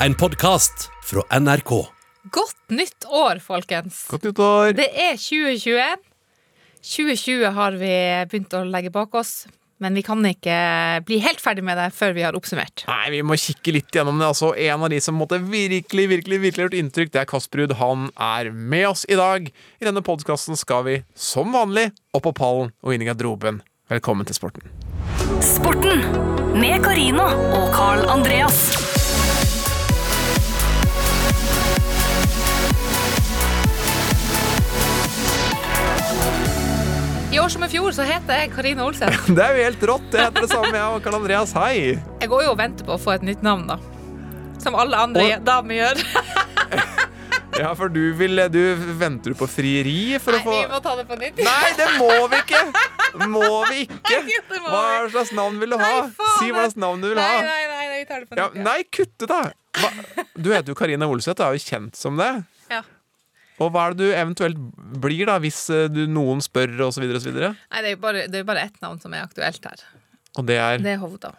En podkast fra NRK. Godt nytt år, folkens. Godt nytt år. Det er 2021. 2020 har vi begynt å legge bak oss, men vi kan ikke bli helt ferdig med det før vi har oppsummert. Nei, Vi må kikke litt gjennom det. altså En av de som måtte virkelig virkelig, virkelig gjort inntrykk, det er Kasperud. Han er med oss i dag. I denne podkasten skal vi, som vanlig, opp på pallen og inn i garderoben. Velkommen til sporten. Sporten med Karina og Carl Andreas. År som i fjor så heter jeg Karine Olsen. Det er jo helt rått. Det heter det samme, jeg og Karl Andreas. Hei! Jeg går jo og venter på å få et nytt navn, da. Som alle andre Og- damer gjør. Ja, for du vil Du venter du på frieri for Nei, å få vi må ta det på nytt. Nei, det må vi ikke! Må vi ikke? Hva slags navn vil du ha? Nei, Si hva slags navn du vil ha. nei, nei, nei, vi tar det på Ja, nytt. nei, kutt ut, da! Hva? Du heter jo Karina Olseth, du er jo kjent som det. Og hva er det du eventuelt blir, da, hvis eh, du, noen spør, osv.? Nei, det er jo bare, det er bare ett navn som er aktuelt her. Og det er Det er Hovda.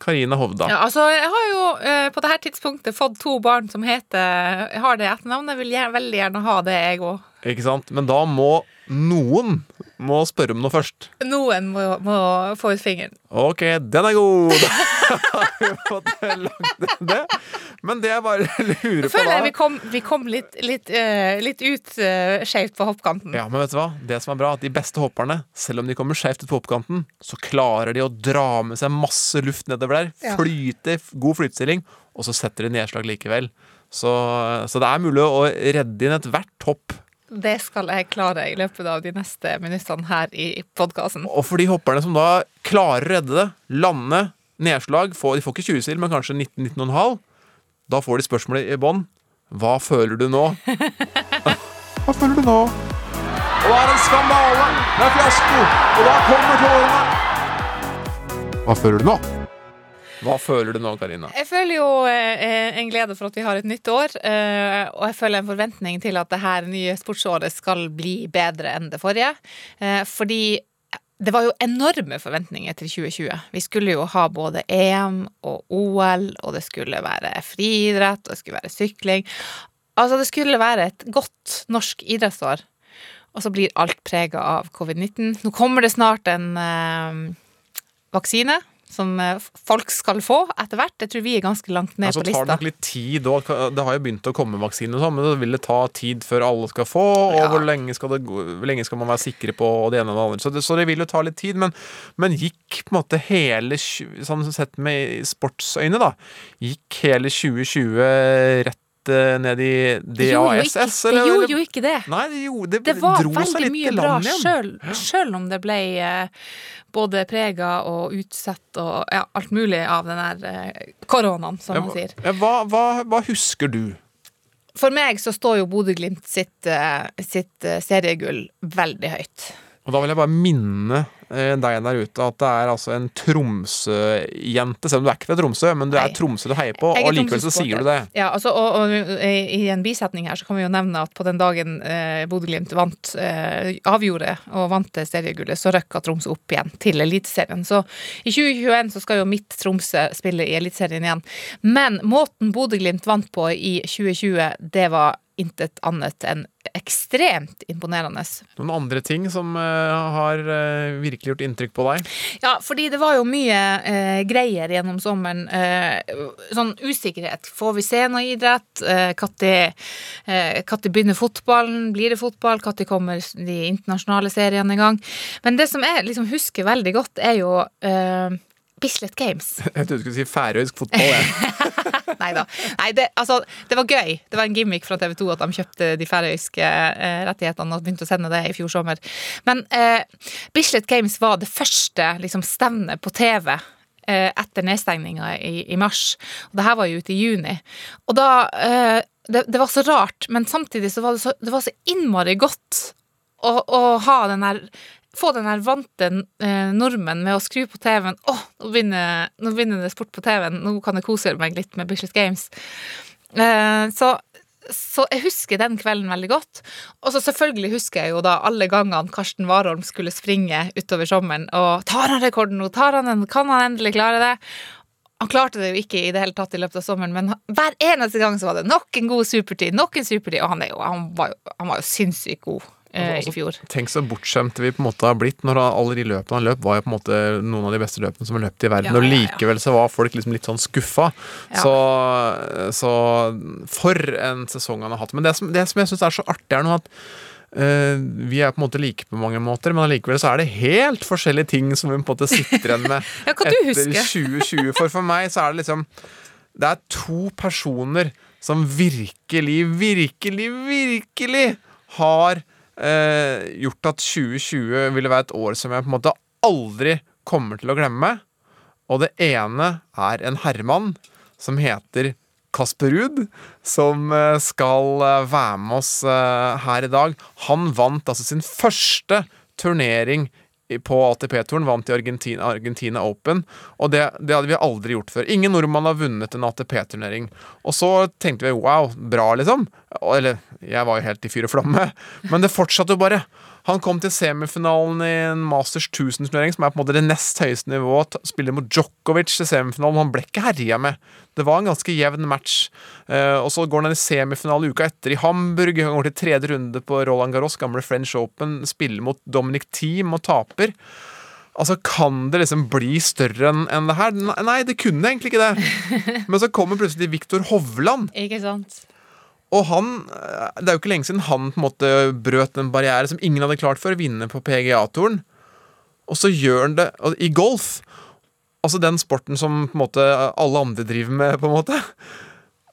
Karina Hovda. Ja, altså, jeg har jo eh, på dette tidspunktet fått to barn som heter Jeg har det etternavnet. Jeg vil gjerne, veldig gjerne ha det, jeg òg. Ikke sant? Men da må noen må spørre om noe først. Noen må, må få ut fingeren. Ok, den er god! Da har vi fått lagt det. Men det jeg bare lurer på Føler jeg vi da kom, vi kom litt, litt, uh, litt ut uh, skjevt på hoppkanten. ja, men vet du hva? Det som er bra, at de beste hopperne, selv om de kommer skjevt ut på hoppkanten, så klarer de å dra med seg masse luft nedover der. Ja. Flyte, god flytestilling, og så setter de nedslag likevel. Så, så det er mulig å redde inn ethvert hopp. Det skal jeg klare i løpet av de neste minuttene her i podkasten. Og for de hopperne som da klarer å redde det, lande, nedslag, får, de får ikke 20 sil, men kanskje 19-19,5, da får de spørsmålet i bånn. Hva føler du nå? Hva føler du nå? Og det er en skandale! Det er fiasko! Og da kommer tårene! Hva føler du nå? Hva føler du nå, Karina? Jeg føler jo eh, en glede for at vi har et nytt år, eh, og jeg føler en forventning til at det her nye sportsåret skal bli bedre enn det forrige. Eh, fordi det var jo enorme forventninger til 2020. Vi skulle jo ha både EM og OL, og det skulle være friidrett, og det skulle være sykling. Altså, det skulle være et godt norsk idrettsår. Og så blir alt prega av covid-19. Nå kommer det snart en eh, vaksine som eh, folk skal få etter hvert. Jeg tror vi er ganske langt ned Ja, så på tar det lista. nok litt tid, òg. det har jo begynt å komme vaksiner og sånn, men det vil det ta tid før alle skal få, og Ja. hvor, lenge skal det, hvor lenge skal man være sikre på det ene og det andre. Så det, så det vil jo ta litt tid, men, men gikk på en måte hele, sånn sett med sportsøyne da, gikk hele 2020 rett eh, ned i Det gjorde DASS, det gjorde jo ikke det. Nei, det, gjorde, det, Det var veldig litt mye bra sjøl, sjøl om det ble uh, både prega og utsatt og ja, alt mulig av den der uh, koronaen, som Ja, man sier. ja, hva, hva, hva husker du? For meg så står jo Bodø-Glimt sitt, eh, sitt eh, seriegull veldig høyt. Og da vil jeg bare minne eh, deg der ute at det er altså en Tromsø-jente. Selv om du er ikke fra Tromsø, men du er Tromsø du heier på, og likevel så sier du det. Ja, altså, og, og i i en bisetning her så kan vi jo nevne at på den dagen eh, Bodø-Glimt vant, eh, avgjorde og vant det seriegullet, så røkka Tromsø opp igjen til Eliteserien. Så i 2021 så skal jo mitt Tromsø spille i Eliteserien igjen. Men måten Bodø-Glimt vant på i 2020, det var intet annet enn ekstremt imponerende. Noen andre ting som eh, har eh, virkelig gjort inntrykk på deg? Ja, fordi det var jo mye eh, greier gjennom sommeren. Eh, sånn usikkerhet. Får vi se noe idrett? Eh, Når eh, begynner fotballen? Blir det fotball? Når kommer de internasjonale seriene i gang? Men det som jeg liksom husker veldig godt, er jo eh, Bislett Games. Jeg trodde du skulle si færøysk fotball. Jeg. Nei da. Det, altså, det var gøy. Det var en gimmick fra TV 2 at de kjøpte de færøyske eh, rettighetene og begynte å sende det i fjor sommer. Men eh, Bislett Games var det første liksom, stevnet på TV eh, etter nedstengninga i, i mars. Og det her var jo ute i juni. Og da eh, det, det var så rart, men samtidig så var det så, det var så innmari godt å, å ha den der få den her vante eh, nordmenn med å skru på TV-en. Å, nå begynner, nå begynner det sport på TV-en. Nå kan jeg kose meg litt med Bislett Games. Eh, så, så jeg husker den kvelden veldig godt. Og så selvfølgelig husker jeg jo da alle gangene Karsten Warholm skulle springe utover sommeren. Og tar han rekorden nå? Tar han den? Kan han endelig klare det? Han klarte det jo ikke i det hele tatt i løpet av sommeren, men hver eneste gang så var det nok en god supertid, nok en supertid, og han, jo, han, var, jo, han var jo sinnssykt god eh, Altså, i fjor. Tenk så bortskjemte vi på en måte har blitt når alle de løpene han løp, var jo på en måte noen av de beste løpene som er løpt i verden. Ja, og likevel så var folk liksom litt sånn skuffa. Ja. Så, så for en sesong han har hatt. Men det som, det som jeg syns er så artig, er noe at eh, vi er på en måte like på mange måter, men allikevel så er det helt forskjellige ting som vi på en måte sitter igjen med etter husker? 2020. For for meg så er det liksom Det er to personer som virkelig, virkelig, virkelig har eh, gjort at 2020 ville være et år som jeg på en måte aldri kommer til å glemme. Og det ene er en herremann som heter Kasper Ruud, som eh, skal eh, være med oss eh, her i dag. Han vant altså sin første turnering på ATP-turen, vant i Argentina, Argentina Open. Og det, det hadde vi aldri gjort før. Ingen nordmann har vunnet en ATP-turnering. Og så tenkte vi wow, bra, liksom. Eller jeg var jo helt i fyr og flamme, men det fortsatte jo bare. Han kom til semifinalen i en Masters 1000-turnering, som er på en måte det nest høyeste nivået. Spiller mot Djokovic i semifinalen. Han ble ikke herja med. Det var en ganske jevn match. Eh, og så går han i semifinale uka etter i Hamburg. Han går til tredje runde på Roland Garros, gamle French Open. Spiller mot Dominic Thiem og taper. Altså, Kan det liksom bli større enn det her? Nei, det kunne egentlig ikke det. Men så kommer plutselig Viktor Hovland. Ikke sant? Og han, eh, det er jo ikke lenge siden han på en måte brøt en barriere som ingen hadde klart før, vinne på PGA-turen. Og så gjør han det i golf. Altså den sporten som på en måte alle andre driver med, på en måte.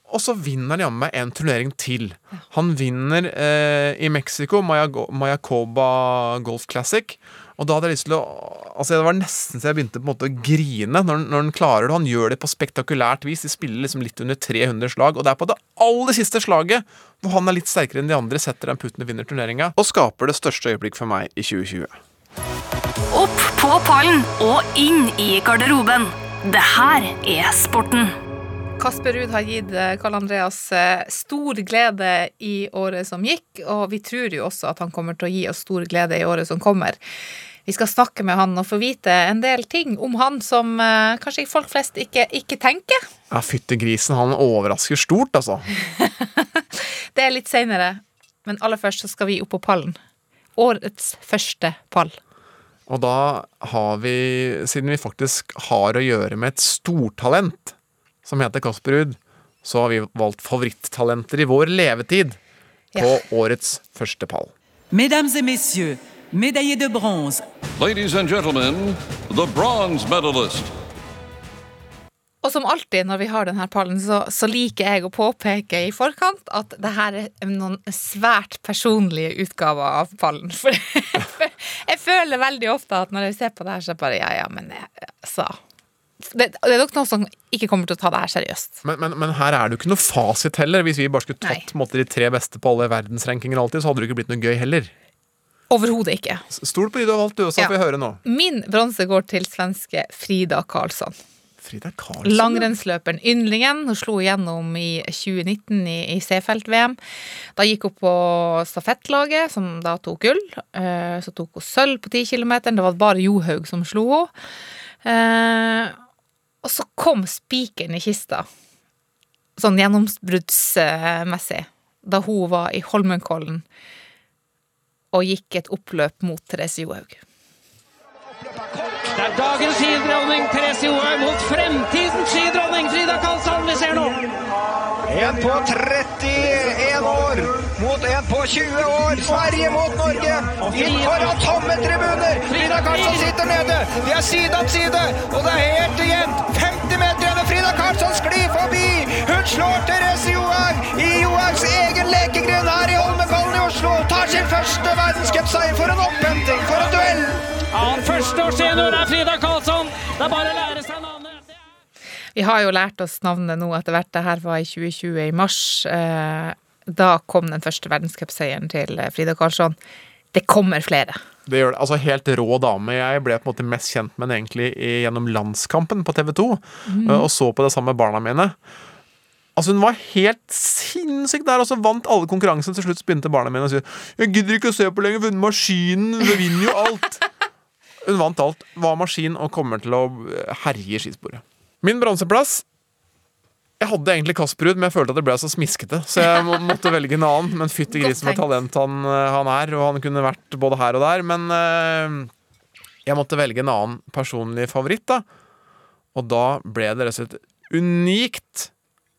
Og så vinner han jammen meg en turnering til. Han vinner eh, i Mexico, Mayacoba Golf Classic. Og da hadde jeg lyst til å Altså Det var nesten så jeg begynte på en måte å grine når, når han klarer det. Han gjør det på spektakulært vis. De spiller liksom litt under 300 slag, og det er på det aller siste slaget hvor han er litt sterkere enn de andre, setter den putten og vinner turneringa, og skaper det største øyeblikk for meg i 2020. Opp på pallen og inn i garderoben. Det her er sporten. Kasper Ruud har gitt eh, Karl Andreas eh, stor glede i året som gikk, og vi tror jo også at han kommer til å gi oss stor glede i året som kommer. Vi skal snakke med han og få vite en del ting om han som eh, kanskje folk flest ikke, ikke tenker. Ja, fytti grisen, han overrasker stort, altså. Det er litt seinere, men aller først så skal vi opp på pallen. Årets første pall. Og da har vi, siden vi faktisk har å gjøre med et stortalent som heter Kasper Ruud, så har vi valgt favorittalenter i vår levetid på Ja. årets første pall. Mesdames et messieurs, médaillés de bronze, Ladies and gentlemen, the bronze medalist. Og som alltid når vi har denne pallen, så, så liker jeg å påpeke i forkant at det her er noen svært personlige utgaver av pallen. For jeg føler veldig ofte at når jeg ser på det her, så jeg bare ja, ja, men jeg, så det, det er nok noen som ikke kommer til å ta det her seriøst. Men, men, men her er det jo ikke noe fasit heller. Hvis vi bare skulle tatt på måte, de tre beste på alle verdensrankinger alltid, så hadde det ikke blitt noe gøy heller. Overhodet ikke. Stol på de du har valgt, du også, Ja. får vi høre nå. Min bronse går til svenske Frida Karlsson. Frida Karlsson. Langrennsløperen Yndlingen. Hun slo igjennom i 2019 i, i C-felt-VM. Da gikk hun på stafettlaget, som da tok gull. Eh, Så tok hun sølv på 10 km. Det var bare Johaug som slo henne. Eh, Og så kom spikeren i kista, sånn gjennombruddsmessig, da hun var i Holmenkollen og gikk et oppløp mot Therese Johaug. Det er dagens skidronning Therese Johaug mot fremtidens skidronning Frida Karlsson vi ser nå. En på 31 år mot en på 20 år. Sverige mot Norge. Inn foran tomme tribuner. Frida Karlsson sitter nede. De er side om side, og det er helt jevnt. 50 meter igjen, og Frida Karlsson sklir forbi. Hun slår Therese Johaug i Johaugs egen lekegrind her i Holmenkollen Oslo. Tar sin første verdenscupseier for en opphenting, for en duell. Ja, Førsteårssenior er Frida Karlsson. Det er bare å lære seg navnet. Vi har jo lært oss navnet nå etter hvert. Det her var i 2020, i mars. Eh, Da kom den første verdenscupseieren til eh, Frida Karlsson. Det kommer flere. Det gjør det. Altså Helt rå dame. Jeg ble på en måte mest kjent med henne egentlig gjennom Landskampen på TV 2, og så på det sammen med barna mine. Altså Hun var helt sinnssyk der, og så vant alle konkurransene. Til slutt begynte barna mine å si 'Jeg gidder ikke å se på lenger, for maskinen vinner jo alt'. Hun vant alt, var maskin og kommer til å herje skisporet. Min bronseplass Jeg hadde egentlig Kasperud, men jeg følte at det ble så smiskete, så jeg må, måtte velge en annen. Men fytti grisen for talent han, eh, han er, og han kunne vært både her og der. Men eh, jeg måtte velge en annen personlig favoritt, da. Og da ble det rett og slett unikt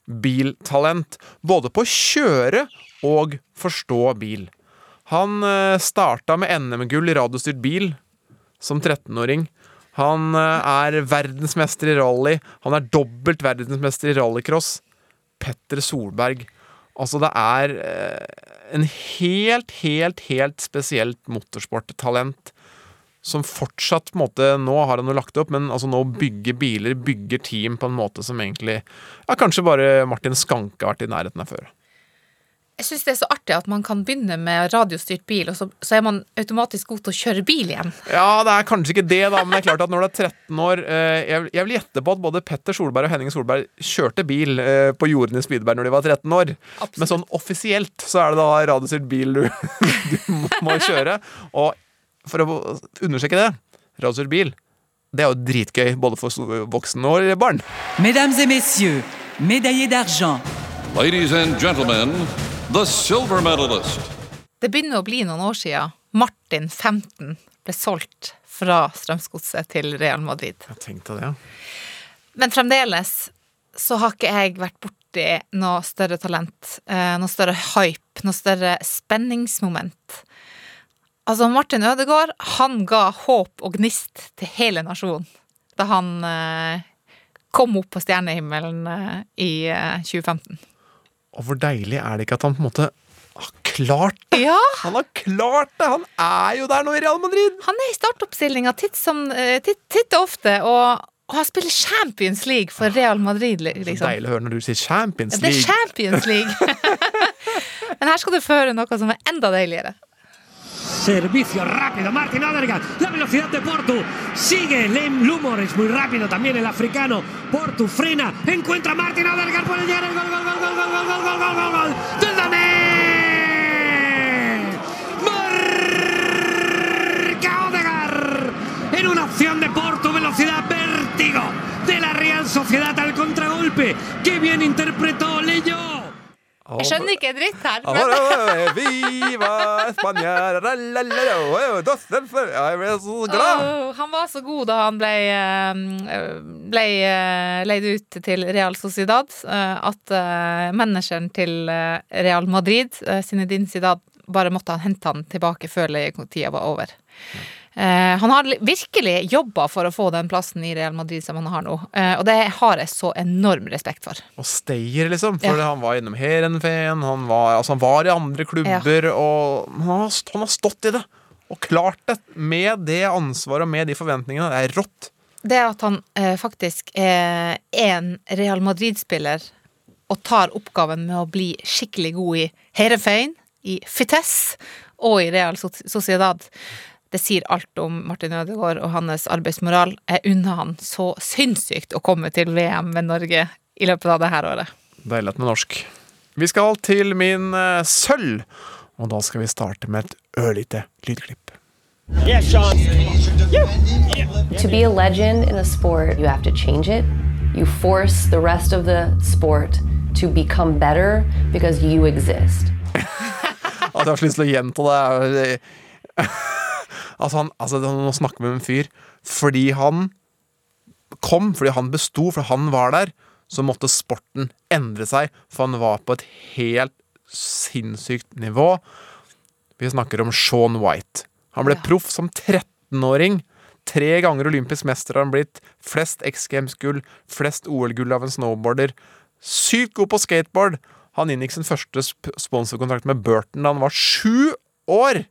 biltalent. Både på å kjøre og forstå bil. Han uh, starta med NM-gull i radiostyrt bil som 13-åring. Han eh, er verdensmester i rally. Han er dobbelt verdensmester i rallycross. Petter Solberg. Altså, det er eh, en helt, helt, helt spesielt motorsporttalent som fortsatt på en måte, Nå har han jo lagt opp, men altså nå bygger biler, bygger team på en måte som egentlig ja, Kanskje bare Martin Skanke har vært i nærheten av før. Jeg syns det er så artig at man kan begynne med radiostyrt bil, og så, så er man automatisk god til å kjøre bil igjen. Ja, det er kanskje ikke det, da, men det er klart at når du er 13 år eh, Jeg, jeg vil gjette på at både Petter Solberg og Henning Solberg kjørte bil eh, på jordene i Spydeberg når de var 13 år. Absolutt. Men sånn offisielt så er det da radiostyrt bil du, du må kjøre. Og for å understreke det, Razor bil, det er jo dritgøy både for voksne og barn. Mesdames et messieurs, médaillé d'argent, Ladies and gentlemen, the silver medalist. Det begynner å bli noen år siden Martin 15 ble solgt fra Strømsgodset til Real Madrid. Jeg tenkte det, ja. Men fremdeles så har ikke jeg vært borti noe større talent, eh, noe større hype, noe større spenningsmoment. Altså, Martin Ødegaard, han ga håp og gnist til hele nasjonen da han eh, kom opp på stjernehimmelen eh, i eh, 2015. Og hvor deilig er det ikke at han på en måte har klart det? Ja! Han har klart det! Han er jo der nå i Real Madrid! Han er i startoppstillinga titt, som, eh, titt, titt og ofte, og, og han spiller Champions League for Real Madrid, liksom. Så deilig å høre når du sier Champions Ja, det er Champions League! Men her skal du føre noe som er enda deiligere. Servicio rápido, Martin Odegaard, la velocidad de Portu, sigue Lem Lumor, es muy rápido también el africano, Portu frena, encuentra a Martin Odegaard, puede llegar el gol, gol, gol, gol, gol, gol, gol, gol, gol, gol, del Danés, marca Odegaard, en una opción de Portu, velocidad, vértigo, de la Real Sociedad al contragolpe, que bien interpretó Leyo. Jeg skjønner ikke en dritt her. Men, Viva Ja, Jeg ble så glad! Oh, han var så god da han ble, eh, ble eh, leid ut til Real Sociedad, eh, at manageren til Real Madrid, Zinedine Zidane, bare måtte han hente han tilbake før leietida var over. Eh, han har virkelig jobba for å få den plassen i Real Madrid som han har nå, eh, og det har jeg så enorm respekt for. Og Stayer, liksom. For Ja. han var innom Heerenveen, han var, altså han var i andre klubber, og han har, han har stått i det. Og klart det, med det ansvaret og med de forventningene. Det er rått. Det at han eh, faktisk er en Real Madrid-spiller og tar oppgaven med å bli skikkelig god i Herefein, i Fites og i Real Sociedad, det sier alt om Martin Ødegaard og hans arbeidsmoral. Jeg unner han så sinnssykt å komme til VM med Norge i løpet av det her året. Deilig med norsk. Vi skal til min uh, sølv, og da skal vi starte med et ørlite lydklipp. To be a legend in a sport, you have to change it. You force the rest of the sport to become better because you exist. At jeg har så lyst til å gjenta det. Altså, han, altså, nå snakker vi med en fyr. Fordi han kom, fordi han besto, fordi han var der, så måtte sporten endre seg. For han var på et helt sinnssykt nivå. Vi snakker om Sean White. Han ble Ja. proff som 13-åring. Tre ganger olympisk mester har han blitt. Flest X Games-gull, flest OL-gull av en snowboarder. Sykt god på skateboard. Han inngikk sin første sp- sponsorkontrakt med Burton da han var sju år!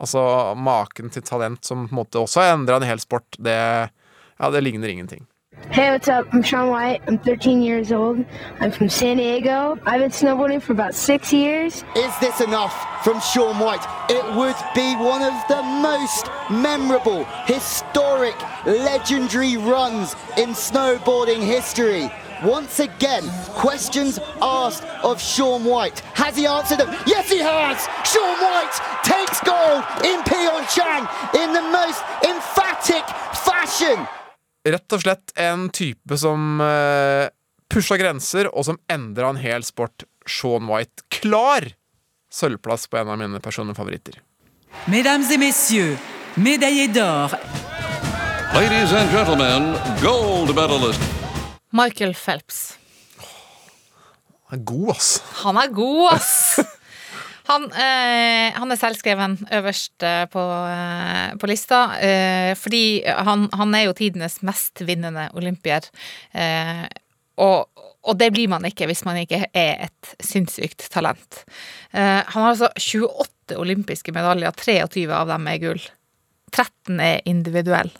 Altså, maken til talent som på en måte også har endra en hel sport, det, ja, det ligner ingenting. Hey, what's up? I'm Sean White. I'm 13 years old. I'm from San Diego. I've been snowboarding for about six years. Is this enough from Sean White? It would be one of the most memorable, historic, legendary runs in snowboarding history. Once again, questions asked of Sean White. Has he answered them? Yes, he has! Sean White takes gold in Pyeongchang in the most emphatic fashion. Rett og slett en type som uh, pusha grenser, og som endra en hel sport. Sean White. Klar sølvplass på en av mine personlige favoritter. Mesdames et messieurs, médaillé d'or, Ladies and gentlemen, gold medalist. Michael Phelps. Han er god, ass. Han er god, ass! Han, eh, han er selvskreven øverst eh, på, eh, på lista, eh, fordi han, han er jo tidenes mest vinnende olympier. Eh, og, og det blir man ikke hvis man ikke er et sinnssykt talent. Eh, han har altså 28 olympiske medaljer, 23 av dem er gull. 13 er individuell.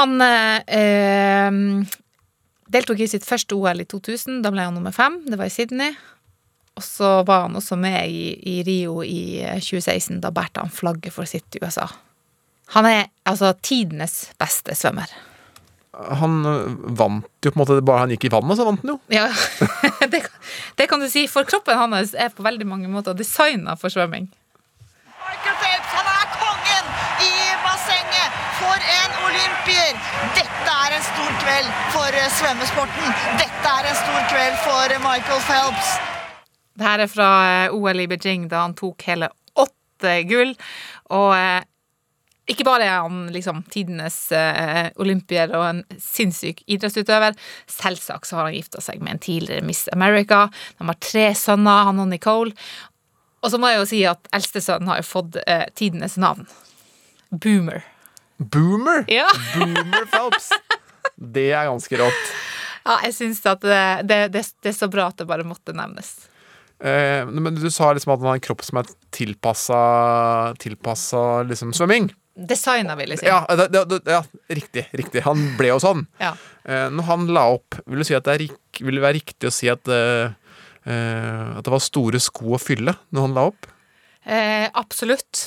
Han deltok i sitt første OL i 2000. Da ble han nummer fem. Det var i Sydney. Og så var han også med i, i Rio i eh, 2016. Da bærte han flagget for sitt USA. Han er altså tidenes beste svømmer. Han øh, vant jo på en måte Bare han gikk i vannet, så vant han jo. Ja, det, det kan du si. For kroppen hans er på veldig mange måter designa for svømming. For eh, svømmesporten. Dette er en stor kveld for Michael Phelps. Det her er fra eh, OL i Beijing, da han tok hele åtte gull. Og eh, ikke bare er han liksom tidenes eh, olympier og en sinnssyk idrettsutøver, selvsagt så har han gifta seg med en tidligere Miss America. De har tre sønner, han og Nicole. Og så må jeg jo si at eldstesønnen har jo fått eh, tidenes navn. Boomer. Boomer! Ja. Boomer Phelps. Det er ganske rått. Ja, jeg syns at det, det, det, det er så bra at det bare måtte nevnes. Eh, men du sa liksom at han har en kropp som er tilpassa Tilpassa liksom svømming. Designa, vil jeg si. Ja, ja, riktig. riktig. Han ble jo sånn. Ja. Eh, når han la opp, vil du si at det er, vil være riktig å si at eh, eh, At det var store sko å fylle når han la opp? Eh, absolutt.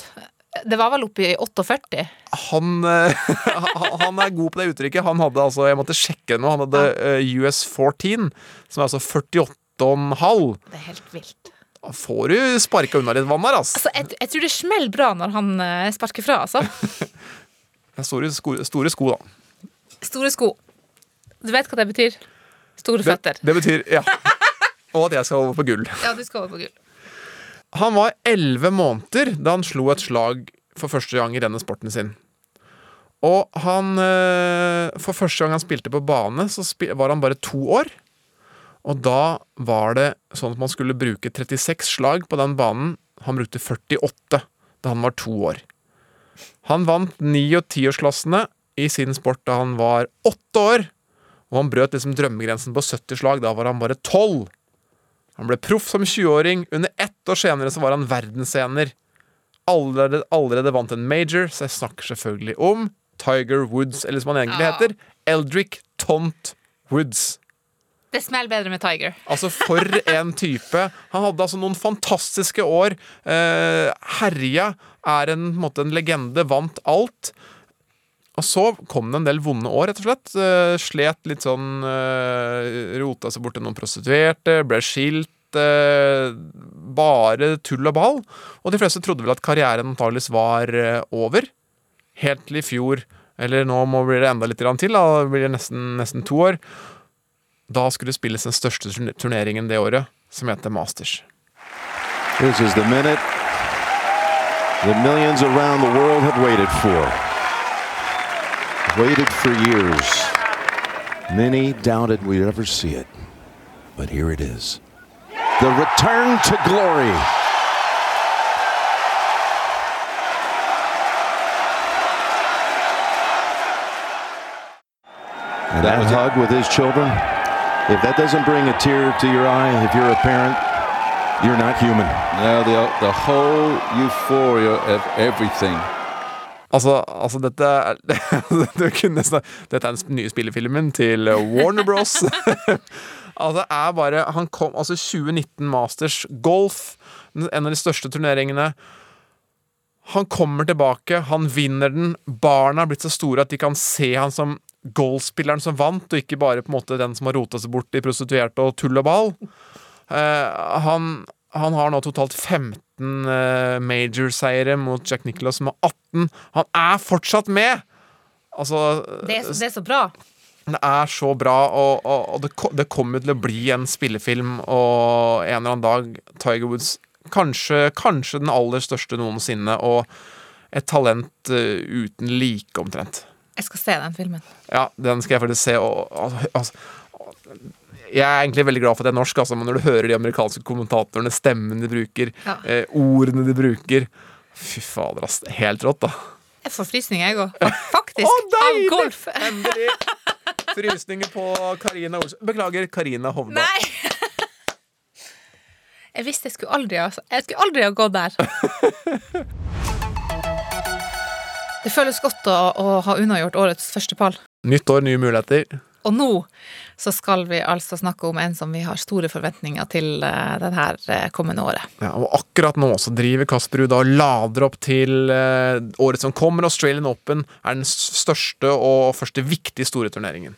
Det var vel oppe i 48. Han, eh, han er god på det uttrykket. Han hadde altså, Jeg måtte sjekke det nå. Han hadde eh, US 14, som er altså 48,5. Det er helt vilt. Da får du sparka unna litt vann her, altså. Altså, jeg, jeg tror det smeller bra når han eh, sparker fra, altså. Store sko, store sko, da. Store sko. Du vet hva det betyr? Store føtter. Det, det betyr Ja. Og at jeg skal over på gull. Ja, du skal over på gull. Han var elleve måneder da han slo et slag for første gang i denne sporten sin. Og han eh, For første gang han spilte på bane, så var han bare to år. Og da var det sånn at man skulle bruke 36 slag på den banen. Han brukte 48 da han var to år. Han vant ni- og tiårsklassene i sin sport da han var åtte år. Og han brøt liksom drømmegrensen på 70 slag. Da var han bare 12. Han ble proff som 20-åring. Under ett år senere så var han verdensener. Allerede, allerede vant en major, så jeg snakker selvfølgelig om Tiger Woods, eller som han egentlig Ja. heter, Eldrick Tont Woods. Det smeller bedre med Tiger. Altså, for en type. Han hadde altså noen fantastiske år. Eh, herja er en, på en måte en legende, vant alt. Og så kom det en del vonde år, rett og slett. Eh, slet litt sånn eh, Rota seg bort til noen prostituerte, ble skilt. Eh, bare tull og ball. Og de fleste trodde vel at karrieren antageligvis var over. Helt til i fjor, eller nå blir det enda litt til, da blir det nesten, nesten to år. Da skulle det spilles den største turneringen det året, som heter Masters. This is the minute the millions around the world have waited for. Waited for years. Many doubted we'd ever see it. But here it is. The return to glory. And that, hug with his children, if that doesn't bring a tear to your eye, if you're a parent, you're not human. Yeah, the, the whole euphoria of everything. Altså, altså dette er snak- Dette er den nye spillefilmen til Warner Bros. altså, det er bare Han kom Altså, 2019 Masters Golf, en av de største turneringene. Han kommer tilbake, han vinner den. Barna har blitt så store at de kan se han som golfspilleren som vant, og ikke bare på en måte den som har rota seg bort i prostituerte og tull og ball. Eh, han, han har nå totalt 15 uh, major-seiere mot Jack Nicholas som har 18. Han er fortsatt med! Altså Det er, det er så bra. Det er så bra, og, og, og det, det kommer til å bli en spillefilm, og en eller annen dag Tiger Woods Kanskje, kanskje den aller største noensinne, og et talent uh, uten like, omtrent. Jeg skal se den filmen. Ja, den skal jeg faktisk se, og al- altså Jeg er egentlig veldig glad for at jeg er norsk, altså, men når du hører de amerikanske kommentatorene, stemmen de bruker, Ja. eh, ordene de bruker Fy fader, ass. Helt rått, da. Jeg får frysninger, jeg òg. Faktisk. av golf. Endelig! Frysninger på Karina Olsen. Beklager, Karina Hovda. Nei! Jeg visste jeg skulle aldri Jeg skulle aldri ha gått der. Det føles godt å, å ha unnagjort årets første pall. Nytt år, nye muligheter. Og nå så skal vi altså snakke om en som vi har store forventninger til uh, det her eh, kommende året. Ja, og akkurat nå så driver Kasper Ruud og lader opp til eh, året som kommer. Australian Open er den største og første viktige store turneringen.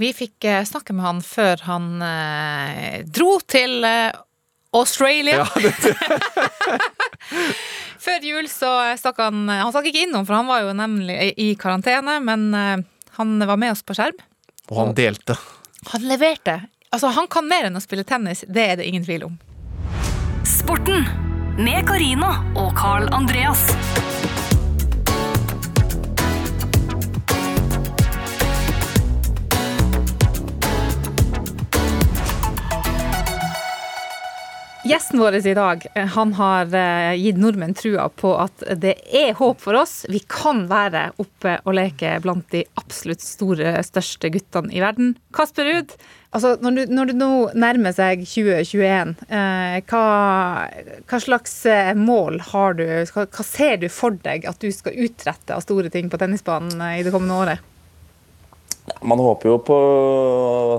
Vi fikk eh, snakke med han før han eh, dro til eh, Australia. før jul så stakk han Han stakk ikke innom, for han var jo nemlig i karantene, men eh, han var med oss på skjerm. Og han delte. Han leverte. Altså, han kan mer enn å spille tennis, det er det ingen tvil om. Sporten med Karina og Carl Andreas. Gjesten vår i dag eh, han har eh, gitt nordmenn trua på at det er håp for oss. Vi kan være oppe og leke blant de absolutt store, største guttene i verden. Kasper Ruud, altså når, du, når du nå nærmer seg 2021, eh, hva, hva slags mål har du? Hva, hva ser du for deg at du skal utrette av store ting på tennisbanen i det kommende året? Man håper jo på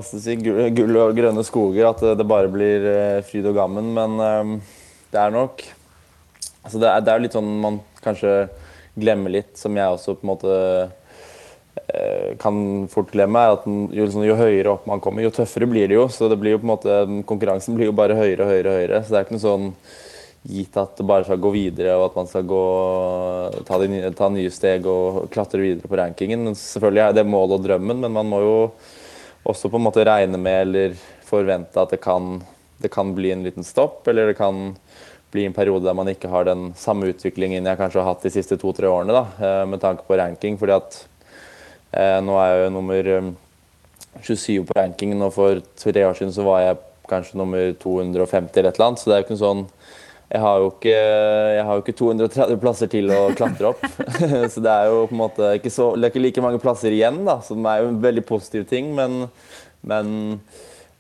si, gull og grønne skoger, at det bare blir eh, fryd og gammen. Men eh, det er nok altså det, er, jo litt sånn man kanskje glemmer litt, som jeg også på en måte eh, kan fort glemme, er at jo, liksom, jo høyere opp man kommer, jo tøffere blir det jo. Så det blir jo på en måte, konkurransen blir jo bare høyere og høyere høyere. Så det er ikke noe sånn gitt at det bare skal gå videre, og at man skal gå, ta, de ta nye steg og klatre videre på rankingen. Selvfølgelig er det målet og drømmen, men man må jo også på en måte regne med eller forvente at det kan, det kan bli en liten stopp, eller det kan bli en periode der man ikke har den samme utviklingen jeg kanskje har hatt de siste to-tre årene, da, eh, med tanke på ranking. fordi at eh, nå er jeg jo nummer eh, 27 på rankingen, og for tre år siden så var jeg kanskje nummer 250 eller et eller annet, så det er jo ikke en sånn jeg har, jo ikke, jeg har ikke 230 plasser til å klatre opp. så det er jo på en måte ikke, så, det er ikke like mange plasser igjen, da, som er jo en veldig positiv ting. Men, men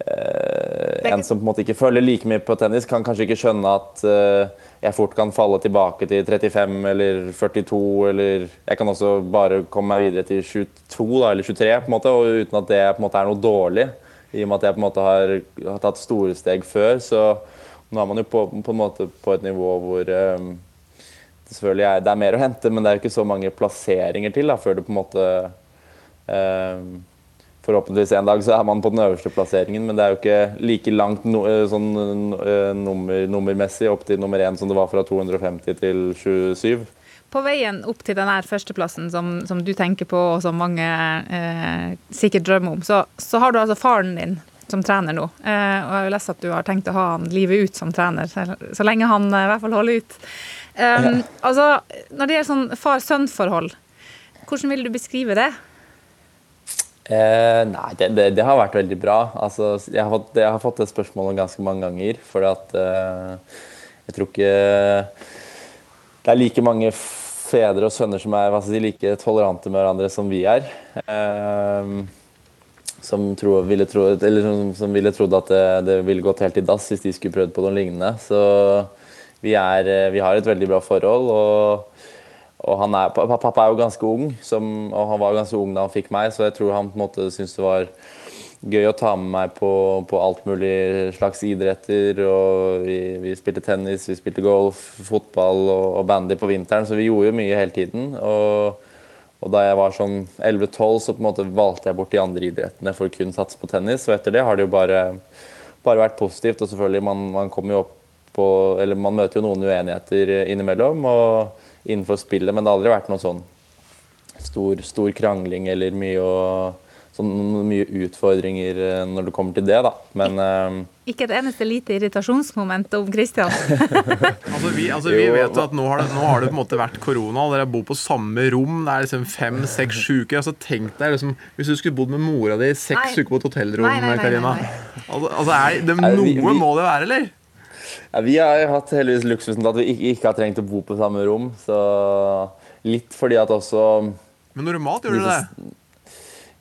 eh, en som på en måte ikke følger like mye på tennis, kan kanskje ikke skjønne at eh, jeg fort kan falle tilbake til 35 eller 42, eller Jeg kan også bare komme meg videre til 22 da, eller 23, på en måte, og uten at det på en måte er noe dårlig. I og med at jeg på en måte har, har tatt store steg før, så nå er man jo på, på en måte på et nivå hvor eh, det selvfølgelig er, det er mer å hente, men det er jo ikke så mange plasseringer til da, før du på en måte eh, Forhåpentligvis en dag så er man på den øverste plasseringen, men det er jo ikke like langt no, eh, sånn, nummer, nummermessig opp til nummer én som det var fra 250 til 27. På veien opp til den førsteplassen som, som du tenker på, og som mange eh, sikkert drømmer om, så, så har du altså faren din som trener nå. Eh, og jeg har jo lest at du har tenkt å ha han livet ut som trener, så, lenge han eh, i hvert fall holder ut. Um, altså, når det gjelder sånn far-sønn-forhold, hvordan vil du beskrive det? Eh, nei, det, det, det har vært veldig bra. Altså, jeg, har fått, jeg har fått det spørsmålet ganske mange ganger. For at eh, jeg tror ikke det er like mange fedre og sønner som er si, like tolerante med hverandre som vi er. Eh, som, tro, ville tro, som, som ville trodd at det, det ville gått helt i dass hvis de skulle prøvd på noe lignende. Så vi, er, eh, vi har et veldig bra forhold. og og er, pappa er jo ganske ung, som, og han var ganske ung da han fikk meg, så jeg tror han på en måte syntes det var gøy å ta med meg på, på alt mulig slags idretter. og vi, vi, spilte tennis, vi spilte golf, fotball og, og bandy på vinteren, så vi gjorde jo mye hele tiden. Og, og da jeg var sånn 11-12, så på en måte valgte jeg bort de andre idrettene for å kun satse på tennis. Og etter det har det jo bare, bare vært positivt. Og selvfølgelig, man, man kommer jo opp på Eller man møter jo noen uenigheter innimellom. og innenfor spillet, men det har aldri vært noe sånn stor, stor krangling eller mye, å, sånn, mye utfordringer eh, når det kommer til det, da. Men eh, Ikke et eneste lite irritasjonsmoment om Christian. Altså, vi, altså, vi vet jo at nå har, det, nå har det på en måte vært korona, og dere bor på samme rom. Det er liksom fem, seks, sju uker. Altså, tenk deg liksom, Hvis du skulle bodd med mora di i seks Nei. uker på et hotellrom, Nei, nei, nei, Karina. Altså, altså, er det, noe vi- vi- må det være, eller? Ja, vi har jo hatt heldigvis luksusen til at vi ikke, ikke har trengt å bo på samme rom. Så litt fordi at også Men normalt gjør du det.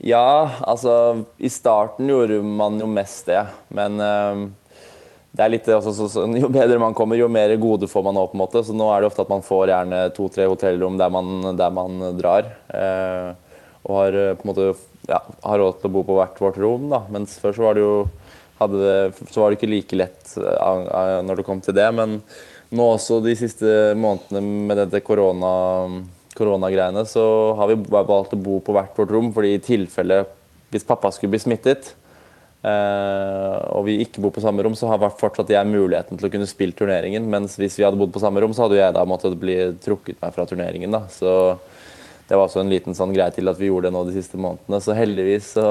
Ja, altså I starten gjorde man jo mest det. Men eh, det er litt også, så, jo bedre man kommer, jo mer gode får man òg, på en måte. Så nå er det ofte at man får gjerne to-tre hotellrom der man, der man drar. eh, og har eh, på en måte ja, har råd til å bo på hvert vårt rom. da. Mens før så var det jo det, så var det ikke like lett eh, av- når det kom til det. Men nå også de siste månedene med dette korona, koronagreiene, så har vi valgt å bo på hvert vårt rom. fordi i tilfelle hvis pappa skulle bli smittet, eh, og vi ikke bor på samme rom, så har fortsatt jeg muligheten til å kunne spille turneringen. Mens hvis vi hadde bodd på samme rom, så hadde jeg da måttet bli trukket meg fra turneringen. da. Så det var også en liten sånn greie til at vi gjorde det nå de siste månedene. Så heldigvis så,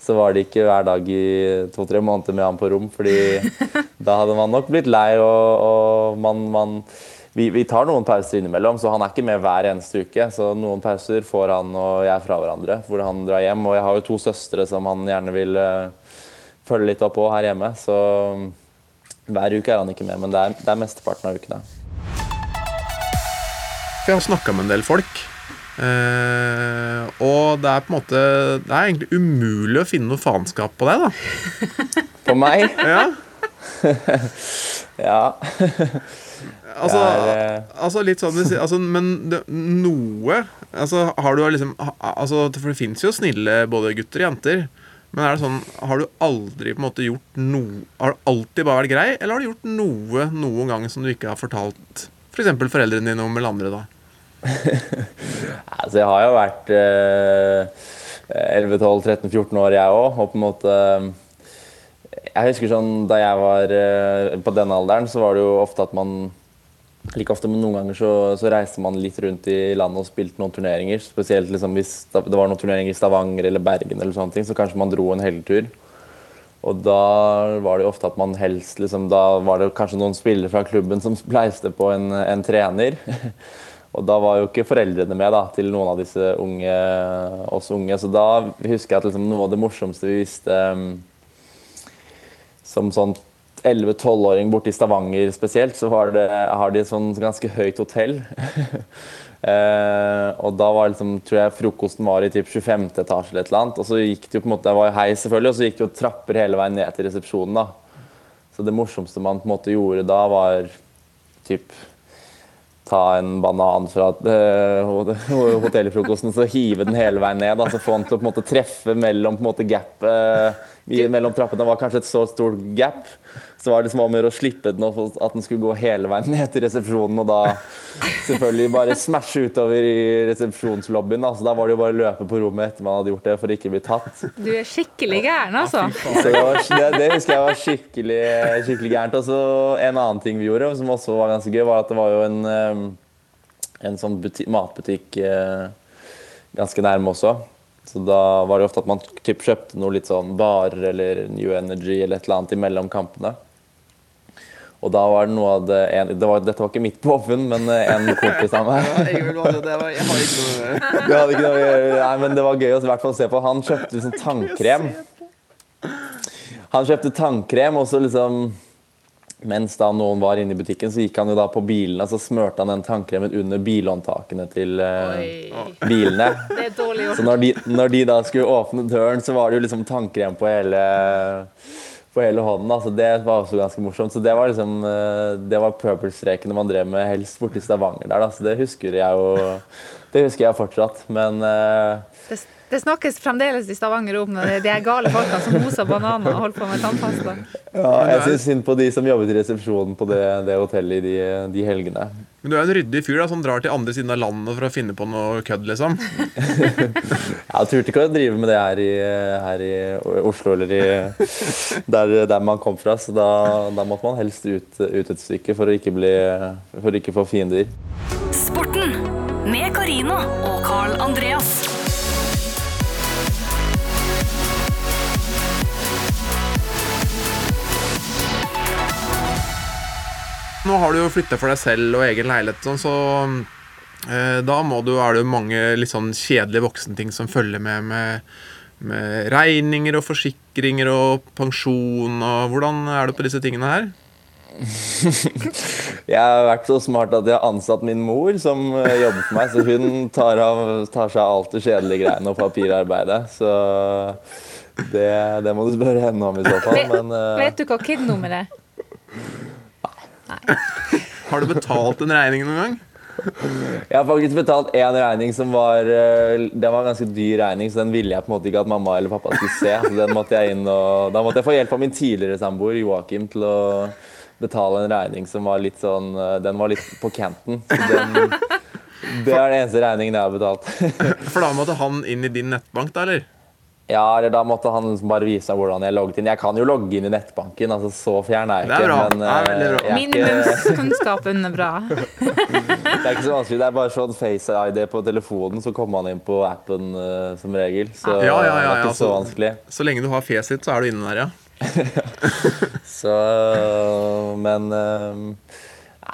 så var det ikke hver dag i to-tre måneder med han på rom, fordi da hadde man nok blitt lei, og, og man, man vi, vi tar noen pauser innimellom, så han er ikke med hver eneste uke. Så noen pauser får han og jeg fra hverandre, hvor han drar hjem. Og jeg har jo to søstre som han gjerne vil uh, følge litt opp på her hjemme. Så hver uke er han ikke med, men det er, det er mesteparten av ukene. Vi jeg har snakka med en del folk. Uh, og det er på en måte Det er egentlig umulig å finne noe faenskap på deg, da. På meg? Ja. ja. Altså, er, eh, altså litt sånn altså, Men det, noe altså, Har du liksom altså, For det fins jo snille både gutter og jenter. Men er det sånn Har du aldri på en måte gjort noe Har du alltid bare vært grei, eller har du gjort noe noen gang som du ikke har fortalt f.eks. For foreldrene dine om eller andre, da? Altså, jeg har jo vært eh, 11-12-13-14 år, jeg òg. Og på en måte Jeg husker sånn da jeg var eh, på denne alderen, så var det jo ofte at man Like ofte, men noen ganger så, så reiste man litt rundt i landet og spilte noen turneringer. Spesielt liksom hvis det var noen turneringer i Stavanger eller Bergen, eller sånne ting, så kanskje man dro en helgetur. Og da var det jo ofte at man helst liksom, Da var det kanskje noen spillere fra klubben som spleiste på en, en trener. Og da var jo ikke foreldrene med da, til noen av disse unge, oss unge. Så da husker jeg at liksom, noe av det morsomste vi visste um, som sånn 11-12-åring borte i Stavanger spesielt, så det, har de et sånn ganske høyt hotell. eh, og da var liksom, tror jeg frokosten var i typ 25. etasje eller et eller annet. Og så gikk det jo på en måte, det var jo heis selvfølgelig, og så gikk det jo trapper hele veien ned til resepsjonen. da. Så det morsomste man på en måte gjorde da, var typ ta en banan fra uh, hotellfrokosten så hive den hele veien ned. Altså få den til å måte treffe mellom på en måte gap, uh, mellom trappene. var kanskje et så stort gap. Så var det liksom om å slippe den opp, at den skulle gå hele veien ned til resepsjonen. Og da selvfølgelig bare smashe utover i resepsjonslobbyen. Da. Så da var det jo bare å løpe på rommet etter man hadde gjort det for ikke å bli tatt. Du er skikkelig gæren, altså. Så det, var, det, det husker jeg var skikkelig, skikkelig gærent. Og så en annen ting vi gjorde, som også var ganske gøy, var at det var jo en, en sånn buti matbutikk eh, ganske nærme også. Så da var det ofte at man typ kjøpte noe litt sånn barer eller New Energy eller et eller annet imellom kampene. Og da var det noe av det, en, det var, Dette var ikke mitt påfunn, men eh, en kompis av meg Jeg har ikke noe det hadde ikke noe med det. Nei, men det var gøy å i hvert fall se på. Han kjøpte liksom tannkrem. Han kjøpte tannkrem, og så liksom Mens da noen var inne i butikken, så gikk han jo da på bilene så smurte han den tannkremen under bilhåndtakene til uh, bilene. Det er dårlig gjort. Så når de, når de da skulle åpne døren, så var det jo liksom tannkrem på hele, på hele hånden. Altså, det var også ganske morsomt. Så det var liksom eh, Det var pøbelstrekene man drev med helst borti Stavanger der, da. Så det husker jeg jo Det husker jeg fortsatt. Men eh, Det, snakkes fremdeles i Stavanger om de de gale folkene som moser bananer og holder på med tannpasta. ja, jeg syns synd på de som jobbet i resepsjonen på det, det hotellet i de, de helgene. Men du er en ryddig fyr da, som drar til andre siden av landet for å finne på noe kødd, liksom. Jeg turte ikke å drive med det her i, her i Oslo eller i, der, der man kom fra, så da, da måtte man helst ut, ut et stykke for å ikke, bli, for å ikke få fiender. Sporten med Karina og Carl Andreas. Nå har du jo flytta for deg selv og egen leilighet, sånn, så eh, da må du, er det jo mange litt sånn kjedelige voksenting som følger med, med med regninger og forsikringer og pensjon og Hvordan er du på disse tingene her? Jeg har vært så smart at jeg har ansatt min mor som eh, jobber for meg, så hun tar, av, tar seg av alt det kjedelige greiene og papirarbeidet. Så det, det må du spørre henne om i så fall. Men eh, Vet du hva KID-nummeret er? Har du betalt en regning noen gang? jeg har faktisk betalt én regning som var eh, Den var en ganske dyr regning, så den ville jeg på en måte ikke at mamma eller pappa skulle se. Så den måtte jeg inn og Da måtte jeg få hjelp av min tidligere samboer Joakim til å betale en regning som var litt sånn eh, Den var litt på canten. Den, det er den eneste regningen jeg har betalt. For da måtte han inn i din nettbank, da, eller? Ja, eller da måtte han liksom bare vise meg hvordan jeg logget inn. Jeg kan jo logge inn i nettbanken, altså så fjern er jeg Det er ikke. bra. Men, Det er bra. eh, jeg er ikke- Minimumskunnskapen er bra. Det er ikke så vanskelig. Det er bare sånn Face-ID på telefonen, så kommer man inn på appen uh, som regel. Så Ja, ja, ja, det er ja, ikke så så- vanskelig. Så lenge du har fjeset ditt, så er du inne der, ja. Så Men eh,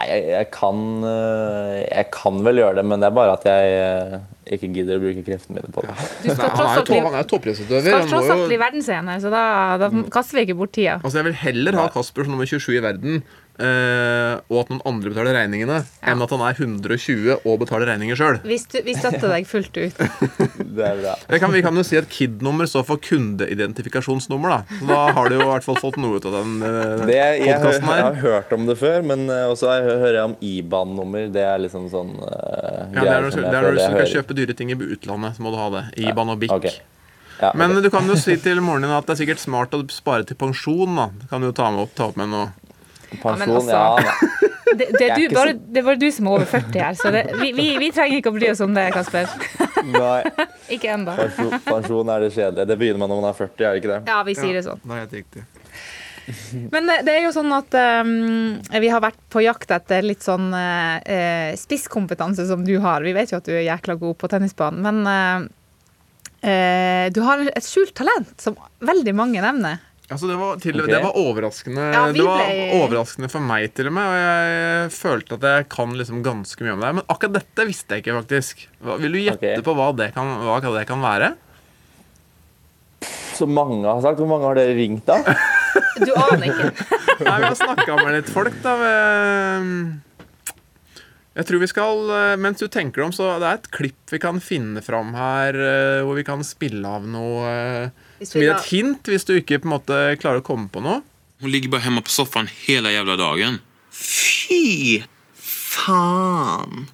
Nei, jeg, jeg kan eh, Jeg kan vel gjøre det, men det er bare at jeg eh, ikke gidder å bruke kreftene mine på det. Du skal Han er er toppidrettsutøver. skal tross alt bli verdensener, så da, da kaster vi ikke bort tida. Altså, Jeg vil heller ha Kasper som nummer 27 i verden, eh, og at noen andre betaler regningene, enn at han er 120 og betaler regninger sjøl. Vi, vi støtter deg fullt ut. Det er bra. Kan, vi kan jo si at KID-nummer står for kundeidentifikasjonsnummer. da Så da har du jo i hvert fall fått noe ut av den uh, Det, jeg, jeg, har hørt om det før, men uh, også har jeg- hører jeg om IBAN-nummer. Det er liksom sånn uh, Ja, det er når, du- det er når du skal kjøpe dyre ting i utlandet, så må du ha det. IBAN og BIC. Okay. Ja, Men du kan jo si til moren din at det er sikkert smart å spare til pensjon. da Det kan du jo ta med opp, ta opp med noe. Pensjon, altså- ja. Det, det, du, bare, det er bare du som er over 40 her, så det, vi, vi, vi trenger ikke å bry oss om det, Kasper. Nei. Ikke ennå. Pensjon, pensjon er det kjedelige. Det begynner man når man er 40, er det ikke det? Ja, vi sier det sånn. Det er riktig. Men eh, det er jo sånn at um, vi har vært på jakt etter litt sånn uh, spisskompetanse som du har. Vi vet jo at du er jækla god på tennisbanen, men uh, uh, du har et skjult talent som veldig mange nevner. Altså det, var til, okay. det var overraskende Ja, Det var overraskende for meg, til og med. Og jeg følte at jeg kan liksom ganske mye om det. Men akkurat dette visste jeg ikke, faktisk. Hva, vil du gjette okay. på hva det, kan, hva det kan være? Så mange har sagt. Hvor mange har dere ringt, da? Du aner ikke. Nei, Vi har snakka med litt folk, da. Jeg tror vi skal eh, Mens du tenker om, så det er et klipp vi kan finne fram her, eh, hvor vi kan spille av noe eh, som gir et hint, hvis du ikke på en måte klarer å komme på noe. Hun ligger bare hemma på sofaen hela jævla dagen. Fy faen,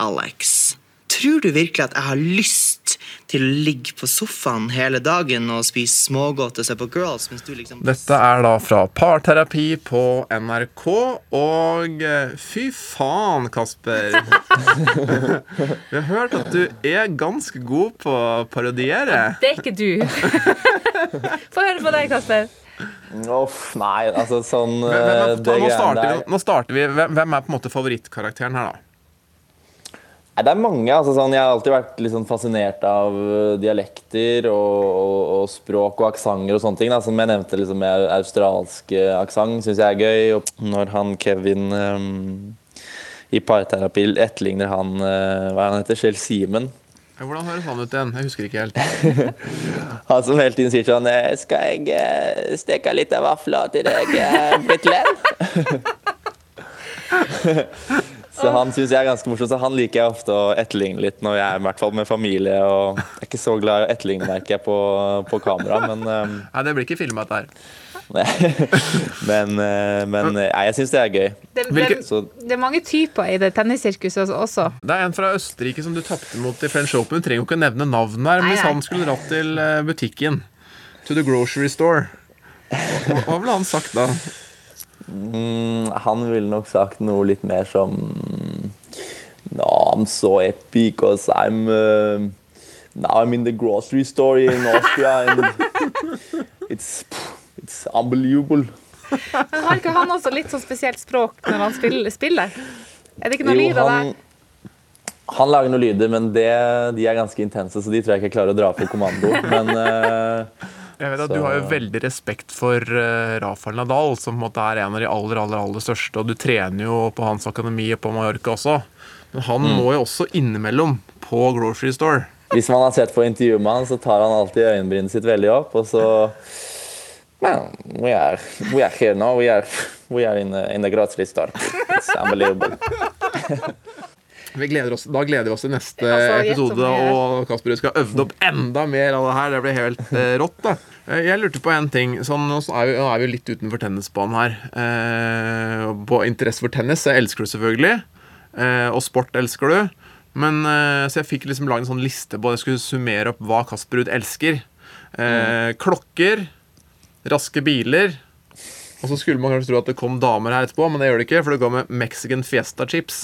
Alex. Tror du virkelig at jeg har lyst til å ligge på sofaen hele dagen og spise smågodt og se på girls, mens du liksom Dette er da fra Parterapi på NRK, og eh, fy faen, Kasper. Vi har hørt at du er ganske god på å parodiere. Det er ikke du. Få høre på deg, Kasper. Uff, nei, altså sånn men, men, det nå, starter vi, nå starter vi. Hvem er på en måte favorittkarakteren her, da? Det er mange. altså sånn, Jeg har alltid vært litt sånn fascinert av eh, dialekter og, og, og språk og aksenter og sånne ting. Da. Som jeg nevnte, liksom med australsk eh, aksent syns jeg er gøy. Og når han Kevin um, i parterapi etterligner han uh, hva han heter, Shell Simen Hvordan høres han ut igjen? Jeg husker ikke helt. Han som hele tiden sier sånn Skal jeg steke litt av vafler til deg, Britlen? Så han syns jeg er ganske morsom, så han liker jeg ofte å etterligne litt når jeg er i hvert fall med familie. Og jeg er ikke så glad i å etterligne, merker jeg, på, på kamera, men um, Nei, det blir ikke filma, dette her. Men, eh, men eh, nei, jeg syns det er gøy. Det, Hvilke- det, Så det er mange typer i det tennissirkuset også. Det er en fra Østerrike som du tapte mot i French Open. Du trenger jo ikke å nevne navnet her, men hvis han skulle dratt til eh, butikken, to the grocery store, hva, hva ville han sagt da? Mm, han ville nok sagt noe litt mer som No, I'm so happy because I'm uh, Now I'm in the grocery store in Austria and it's, it's unbelievable. Men har ikke han også litt sånn spesielt språk når han spiller? Er det ikke noe lyd av han, det? Han lager noen lyder, men det, de er ganske intense, så de tror jeg ikke jeg klarer å dra på kommando. Men eh, Jeg vet at Så- Du har jo veldig respekt for uh, Rafael Nadal, som på en måte er en av de aller aller, aller største. Og du trener jo på hans akademi og på Mallorca også. Men han Mm. må jo også innimellom på grocery store. hvis man har sett på intervjuet med han, så tar han alltid øyenbrynet sitt veldig opp, og så Well, we are, we are here now. We are, we are in, the, in the grocery store. It's unbelievable. Vi gleder oss, da gleder vi oss til neste Altså, episode, og Kasper skal øvne opp enda mer av det her. Det blir helt eh, rått. da Eh, Jeg lurte på en ting. Sånn, nå er vi, jo litt utenfor tennisbanen her. Eh, på interesse for tennis jeg elsker du selvfølgelig. Eh, og sport elsker du. Men eh, Så jeg fikk liksom laget en sånn liste på Jeg skulle summere opp hva Kasper Ruud elsker. Mm. klokker, raske biler. Og så skulle man kanskje tro at det kom damer her etterpå, men det gjør det ikke, for det går med Mexican Fiesta Chips.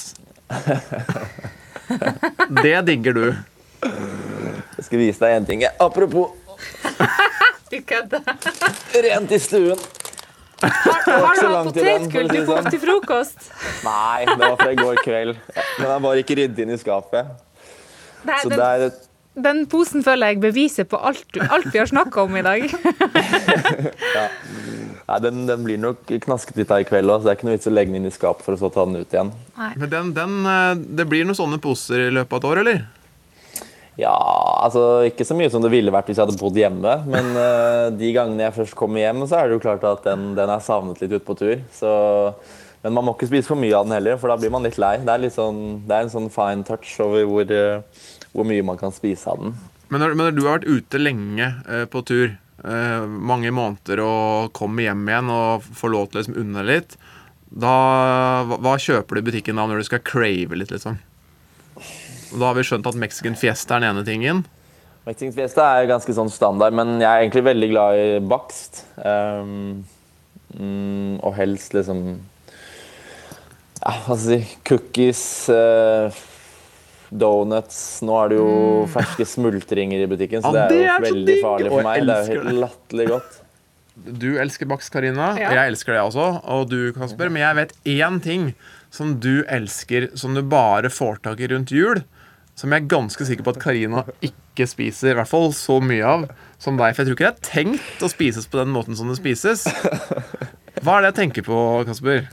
Det digger du. Jeg skal vise deg en ting. Apropos Du kødder. rent i stuen. Har, har du hatt potetgull til, det sånn. til frokost? Nei, det var fra i går kveld. Men jeg bare ikke ryddet inn i skapet. Nei, Så den, det er et den posen føler jeg beviser på alt, alt vi har snakka om i dag. Nei, den, den blir nok knasket litt her i kveld òg, så det er ikke noe vits å legge den inn i skapet for å så ta den ut igjen. Men den, den, eh, det blir noen sånne poser i løpet av et år, eller? Ja, altså ikke så mye som det ville vært hvis jeg hadde bodd hjemme. Men uh, de gangene jeg først kommer hjem, så er det jo klart at den, den er savnet litt ute på tur. Så, men man må ikke spise for mye av den heller, for da blir man litt lei. Det er, litt sånn, det er en sånn fine touch over hvor, uh, hvor mye man kan spise av den. Men når, men når du har vært ute lenge uh, på tur, mange måneder, og kommer hjem igjen og får lov til å liksom unne litt, da, hva, kjøper du i butikken da når du skal crave litt, liksom? Og Da har vi skjønt at Mexican Fiesta er den ene tingen. Mexican Fiesta er ganske sånn standard, men jeg er egentlig veldig glad i bakst. Um, og helst liksom Ja, hva skal jeg si Cookies, eh, donuts Nå er det jo ferske smultringer i butikken, så Ja, det er det jo er veldig farlig for meg. Det er jo helt latterlig godt. Du elsker bakst, Karina. Ja. Jeg elsker det også. Og du, Kasper. Men jeg vet én ting som du elsker, som du bare får tak i rundt jul. Som jeg er ganske sikker på at Karina ikke spiser i hvert fall så mye av som deg. For jeg tror ikke det er tenkt å spises på den måten som det spises. Hva er det jeg tenker på, Kasper?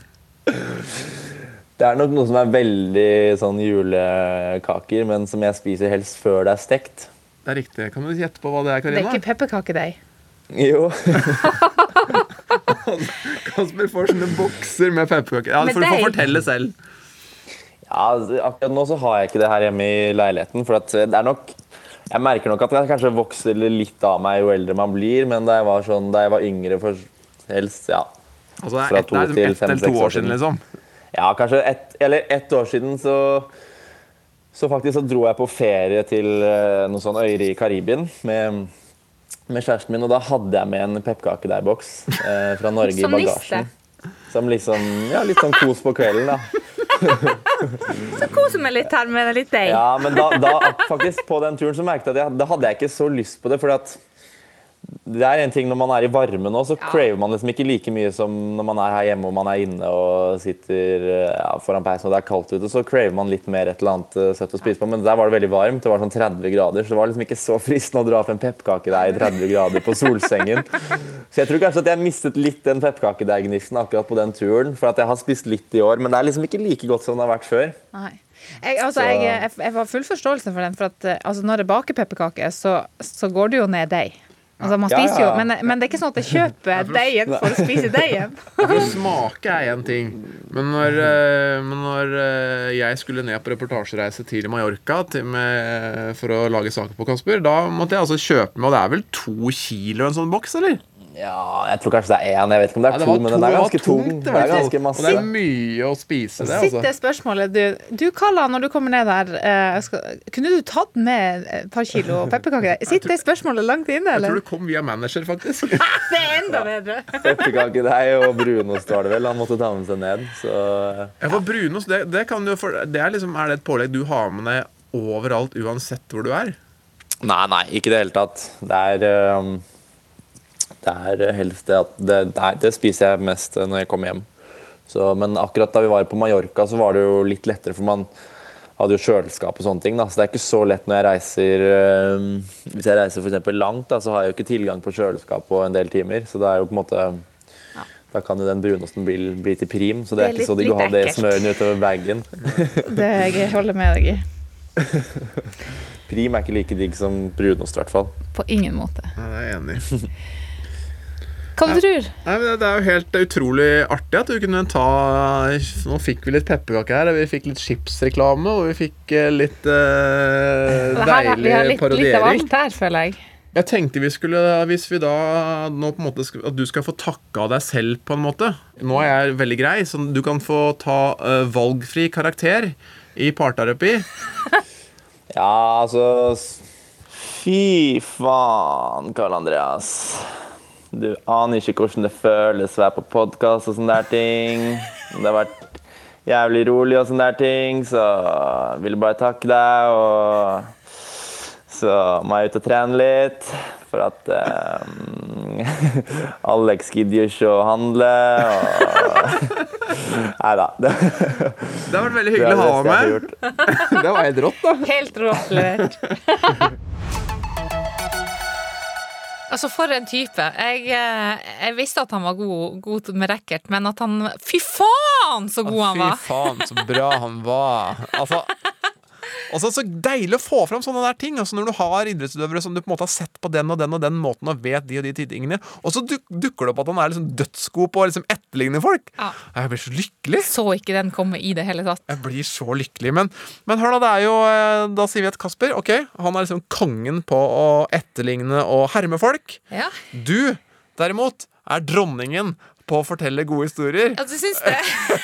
Det er nok noe som er veldig sånn julekaker, men som jeg spiser helst før det er stekt. Det er riktig. Kan du gjette på hva det er, Karina? Det er ikke pepperkakedeig. Jo. Kasper får sånne bokser med pepperkaker. Ja, for du får fortelle selv. Ja, akkurat nå så har jeg ikke det her hjemme i leiligheten. For at det er nok Jeg merker nok at det kanskje vokser litt av meg jo eldre man blir, men da jeg var, sånn, da jeg var yngre, for helst ja, Altså, det er et ett- et, et, et, eller to år siden, liksom. Ja, kanskje ett eller ett år siden så så faktisk så dro jeg på ferie til eh, noen sånn øyer i Karibien med, med kjæresten min, og da hadde jeg med en pepperkakedeigboks eh, fra Norge Som i bagasjen. Som liksom Ja, litt sånn kos på kvelden, da. Så koser meg litt her med litt deig. Ja, men da, da faktisk på den turen så merket jeg at jeg, da hadde jeg ikke så lyst på det. fordi at det er en ting Når man er i varme nå, så craver man liksom ikke like mye som når man er her hjemme og man er inne og sitter ja, foran peisen og det er kaldt ute. Så craver man litt mer et eller annet eh, søtt å spise på. Men der var det veldig varmt. Det var sånn 30 grader, så det var liksom ikke så fristende å dra opp en pepperkakedeig i 30 grader på solsengen. Så jeg tror kanskje at jeg mistet litt den pepperkakedeiggnisten akkurat på den turen. For at jeg har spist litt i år, men det er liksom ikke like godt som det har vært før. Nei. Jeg, altså, jeg, jeg, jeg har full forståelse for den, for at eh, altså, når jeg baker pepperkaker, så, så går det jo ned deig. Altså, man Ja, spiser ja. jo, men, men det er ikke sånn at jeg kjøper deigen for å spise deigen. For å smake er én ting, men når, eh, men når eh, jeg skulle ned på reportasjereise til Mallorca til med, for å lage saker på Kasper, da måtte jeg altså kjøpe med Og det er vel to kilo en sånn boks, eller? Ja, jeg tror kanskje det er én. Jeg vet ikke om det er Ja, det to, men to, den er ganske tung. tungt, Det er ganske ganske Og det er mye å spise, det. Sitt det spørsmålet, du. Du, Kalla, når du kommer ned der, eh, skal, kunne du tatt med et par kilo pepperkaker? Sitter det spørsmålet langt inne, Jeg tror du det kom via manager, faktisk. Det er enda bedre. Pepperkakedeig og brunost var det vel. Han måtte ta med seg ned. Så Ja, for brunost, det, det kan du jo for, det er, liksom, er det et pålegg du har med deg overalt, uansett hvor du er? Nei, nei, ikke i det hele tatt. Det er øhm, Det er helst det at det, nei, det spiser jeg mest når jeg kommer hjem. Så, men akkurat da vi var på Mallorca, så var det jo litt lettere, for man hadde jo kjøleskap og sånne ting. da, Så det er ikke så lett når jeg reiser øh, Hvis jeg reiser for eksempel langt, da, så har jeg jo ikke tilgang på kjøleskap på en del timer. Så det er jo på en måte Da kan jo den brunosten bli, bli til prim. Så det er, Det er ikke så litt- digg å ha det smøret utover bagen. Det jeg holder med deg i. Prim er ikke like digg som brunost, i hvert fall. På ingen måte. Nei, det er jeg enig i. Hva du tror Nei, men det- Det er jo helt utrolig artig at du kunne ta Nå fikk vi litt pepperkake her. Vi fikk litt chipsreklame, og vi fikk eh, litt eh, deilig her, vi har litt, litt av parodiering. alt her, føler jeg. Jeg tenkte vi skulle, hvis vi da nå på en måte skal, At du skal få takke av deg selv, på en måte. Nå er jeg veldig grei, så du kan få ta uh, valgfri karakter i parterapi. Ja, altså Fy faen, Karl Andreas. Du aner ikke hvordan det føles å være på podkast og sånne der ting. Det har vært jævlig rolig og sånne der ting, så jeg ville bare takke deg. Og så må jeg ut og trene litt, for at um, Alex gidder ikke å handle. Og Nei da. Det, har vært veldig hyggelig å ha med. Det var helt rått, da. Helt rått levert. Altså, for en type. Jeg, eh, jeg visste at han var god, god med racket, men at han Fy faen, så god han Fy var! faen, så bra han var. Altså Altså, Så deilig å få fram sånne der ting. Altså Når du har idrettsutøvere som du på en måte har sett på den og den og den måten og vet de og de tingene, og så duk dukker det opp at han er liksom dødsgod på å liksom etterligne folk. Ja. Jeg blir så lykkelig. Så ikke den komme i det hele tatt. Jeg blir så lykkelig. Men, men hør da, det er jo eh, Da sier vi at Kasper, ok, han er liksom kongen på å etterligne og herme folk. Ja, Du, derimot, er dronningen på å fortelle gode historier. ja du syns det?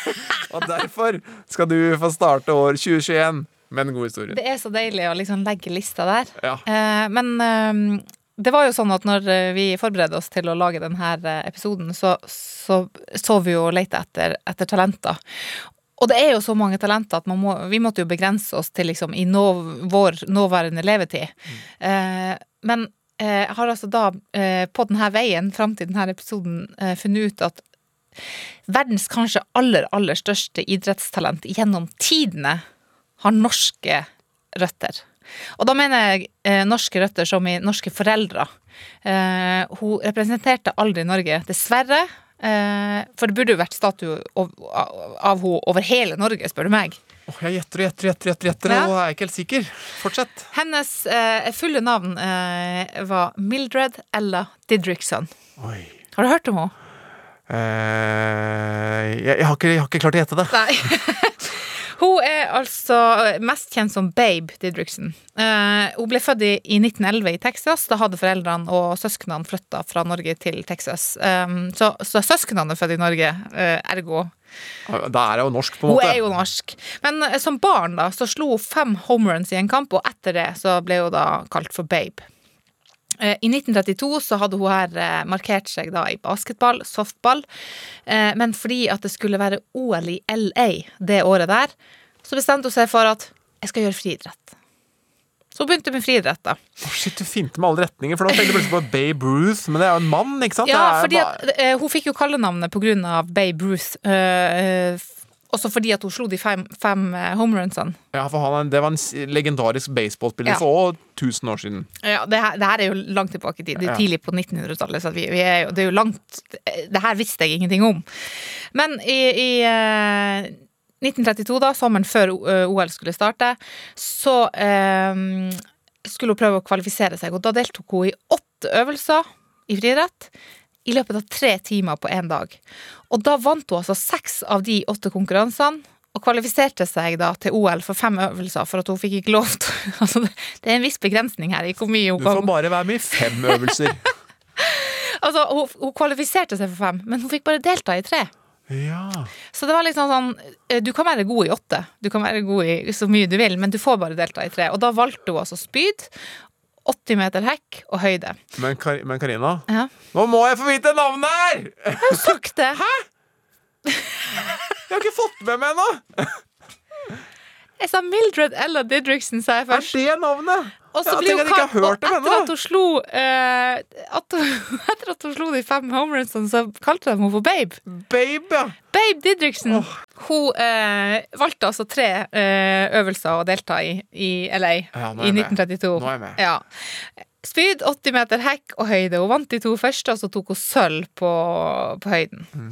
Og derfor skal du få starte år 2021 med en god historie. Det er så deilig å liksom legge lista der. Ja. Eh, men eh, det var jo sånn at når eh, vi forberedte oss til å lage denne episoden, så så, så vi jo og lette etter, etter talenter. Og det er jo så mange talenter at man må, vi måtte jo begrense oss til liksom i nå, vår nåværende levetid. Eh, men eh, jeg har altså da eh, på denne veien fram til denne episoden eh, funnet ut at verdens kanskje aller, aller største idrettstalent gjennom tidene har norske røtter. Og da mener jeg eh, norske røtter som i norske foreldre. Eh, hun representerte aldri Norge, dessverre. Eh, for det burde jo vært statue av, av henne over hele Norge, spør du meg. Oh, jeg gjetter og gjetter gjetter, gjetter, gjetter Ja. og er ikke helt sikker. Fortsett. Hennes eh, fulle navn eh, var Mildred Ella Didrikson. Oi. Har du hørt om henne? Eh, jeg, jeg, har ikke, jeg har ikke klart å gjette det. Nei. Hun er altså mest kjent som Babe Didriksen. Uh, hun ble født i, i 1911 i Texas. Da hadde foreldrene og søsknene flytta fra Norge til Texas. Um, så, så søsknene er født i Norge, uh, ergo Da er hun norsk, på en måte. Hun er jo norsk. Men uh, som barn da, så slo hun fem homeruns i en kamp, og etter det så ble hun da kalt for Babe. Eh, I 1932 så hadde hun her eh, markert seg da i basketball, softball, eh, men fordi at det skulle være OL i LA det året der, så bestemte hun seg for at jeg skal gjøre friidrett. Så hun begynte med friidrett, da. Oh, shit, du finte med alle retninger, for da tenkte jeg plutselig på Babe Ruth, men det er jo en mann, ikke sant? Ja, fordi at hun fikk jo kallenavnet på grunn av Babe Ruth. Eh, eh, også fordi at hun slo de fem, fem eh, homerunsene. Ja, for han, det var en legendarisk baseballspiller Ja. for 1000 år siden. Ja, det her, det her er jo langt tilbake i tid. Det er tidlig på 1900-tallet. Så vi, vi er jo, det er jo langt Det her visste jeg ingenting om. Men i, i eh, 1932, da, sommeren før eh, OL skulle starte, så eh, skulle hun prøve å kvalifisere seg. Og da deltok hun i åtte øvelser i friidrett i løpet av tre timer på én dag. Og da vant hun altså seks av de åtte konkurransene. Og kvalifiserte seg da til OL for fem øvelser, for at hun fikk ikke lov til altså det, er en viss begrensning her i hvor mye hun Du får bare være med i fem øvelser. Altså, hun, hun kvalifiserte seg for fem, men hun fikk bare delta i tre. Ja. Så det var liksom sånn eh, Du kan være god i åtte, du kan være god i så mye du vil, men du får bare delta i tre. Og da valgte hun altså spyd, 80 meter hekk og høyde. Men, Kar men Karina, Ja. nå må jeg få vite navnet her! Jeg har jo sagt det! Hæ? Jeg har ikke fått med meg ennå! Jeg sa Mildred Ella Didriksen, sa jeg Er det navnet? Og så blir hun kalt- og etter ennå. at hun slo uh, at hun, Etter at hun slo de fem homerunsene, så kalte de henne for Babe. Babe, ja. Babe Didrikson. Hun uh, valgte altså tre uh, øvelser å delta i i LA Ja, i 1932. med. 1932. Nå er jeg med. Ja. Spyd, 80 meter hekk og høyde. Hun vant de to første, og så tok hun sølv på, på høyden. Mm.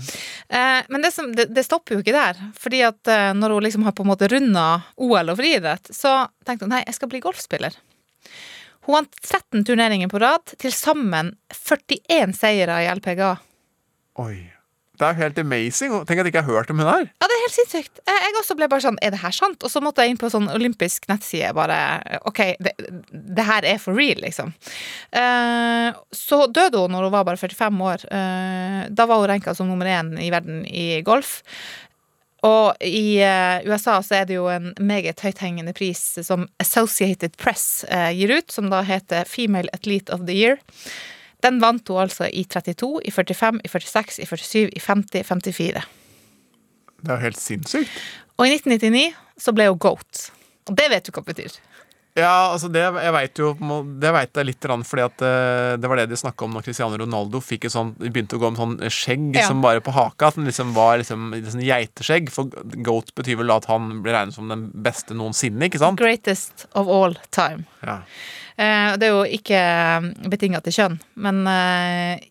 Eh, men det, som, det, det stopper jo ikke der. Fordi at eh, når hun liksom har på en måte runda OL og friidrett, så tenkte hun nei, jeg skal bli golfspiller. Hun vant 13 turneringer på rad, til sammen 41 seire i LPGA. Oi. Det er helt amazing. Tenk at jeg ikke har hørt om hun her. Ja, det er helt sinnssykt. Jeg jeg også ble bare sånn, er det her sant? Og så måtte jeg inn på sånn olympisk nettside bare, ok, det, det her er for real, liksom. Eh, så døde hun når hun var bare 45 år. Eh, da var hun renka som nummer én i verden i golf. Og i eh, USA så er det jo en meget høythengende pris som Associated Press eh, gir ut, som da heter Female Athlete of the Year. Den vant hun altså i 32, i 45, i 46, i 47, i 50, 54. Det er jo helt sinnssykt. Og i 1999 så ble hun GOAT. Og det vet du hva det betyr. Ja, altså det, jeg vet jo Det vet jeg litt fordi at eh, det var det de snakka om når Cristiano Ronaldo fikk et sånt, begynte å gå med sånn skjegg Ja. som bare på haka. At den liksom var liksom, sånn geiteskjegg. For goat betyr vel at han blir regnet som den beste noensinne, ikke sant? Greatest of all time. Ja. Eh, det er jo ikke betinga til kjønn, men eh,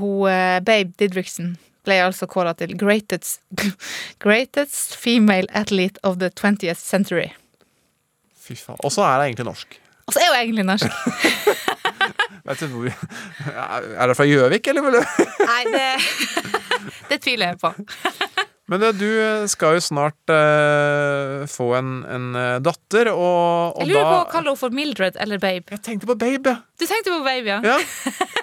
hun eh, Babe Didriksen ble altså kåra til greatest, greatest female athlete of the 20th century. Fy faen. Og så er det egentlig norsk. Og så er hun egentlig norsk. Vet du hvor Er det fra Gjøvik, eller? Nei, det, det tviler jeg på. Men eh, du skal jo snart uh, få en, en eh, datter, og, og Jeg lurer på å kalle henne for Mildred eller Babe. Jeg tenkte på Babe, ja. Du tenkte på Babe, ja? Ja.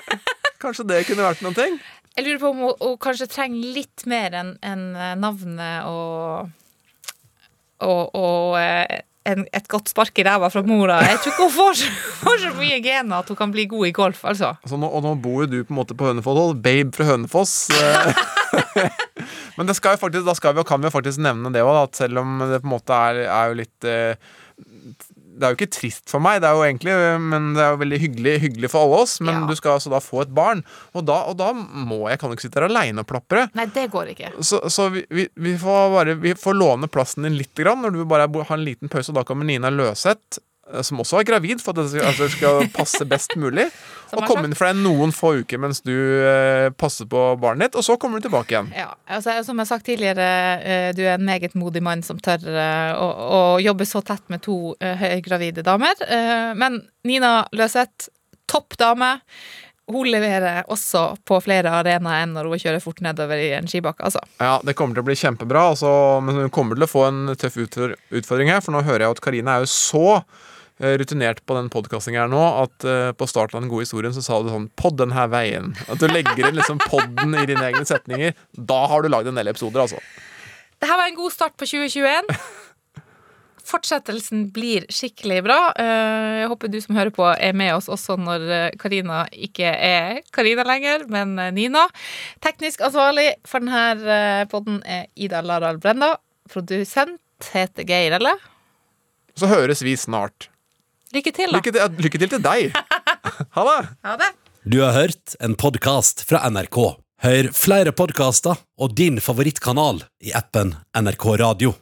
Kanskje det kunne vært noen ting? Jeg lurer på om hun, hun kanskje trenger litt mer enn eh, navnet og Og, og eh, en, et godt spark i ræva fra mora. Jeg tror ikke hun får, så- får så mye gener at hun kan bli god i golf, altså. Altså, nå, og nå bor jo du på en måte på Hønefoss, Babe fra Hønefoss. eh. Men det skal jo faktisk, da skal vi, kan vi jo faktisk nevne det òg, at selv om det på en måte er, er jo litt eh, Det er jo ikke trist for meg, det er jo egentlig, men det er jo veldig hyggelig, hyggelig for alle oss. Men du skal altså da få et barn, og da, og da må jeg kan ikke sitte her aleine og plapre. Nei, det går ikke. Så, så vi, vi, vi får bare Vi får låne plassen din litt grann når du bare har en liten pause. Og da kommer Nina Løseth, som også er gravid, for at det altså, skal passe best mulig. Og komme inn for deg noen få uker mens du eh, passer på barnet ditt, og så kommer du tilbake igjen. Ja, altså, som jeg har sagt tidligere, eh, du er en meget modig mann som tør eh, å, å jobbe så tett med to eh, høygravide damer. Eh, Men Nina Løseth, topp dame. Hun leverer også på flere arenaer enn når hun kjører fort nedover i en skibakke, altså. Ja, Det kommer til å bli kjempebra, altså, men hun kommer til å få en tøff utfordring her. For nå hører jeg at Karina er jo så eh, rutinert på den podkastingen her nå at uh, på starten av den gode historien så sa du sånn 'Pod den her veien'. At du legger inn liksom podden i dine egne setninger. Da har du lagd en del episoder, altså. Det her var en god start på 2021. Fortsettelsen blir skikkelig bra. Eh, Jeg håper du som hører på, er med oss også når eh, Karina ikke er Karina lenger, men eh, Nina. Teknisk ansvarlig for denne podden er Ida Laral Brenda. Produsent heter Geir eller? Så høres vi snart. Lykke til, da. Lykke til, lykke til til deg. Ha det. Ha det. Du har hørt en podkast fra NRK. Hør flere podkaster og din favorittkanal i appen NRK Radio.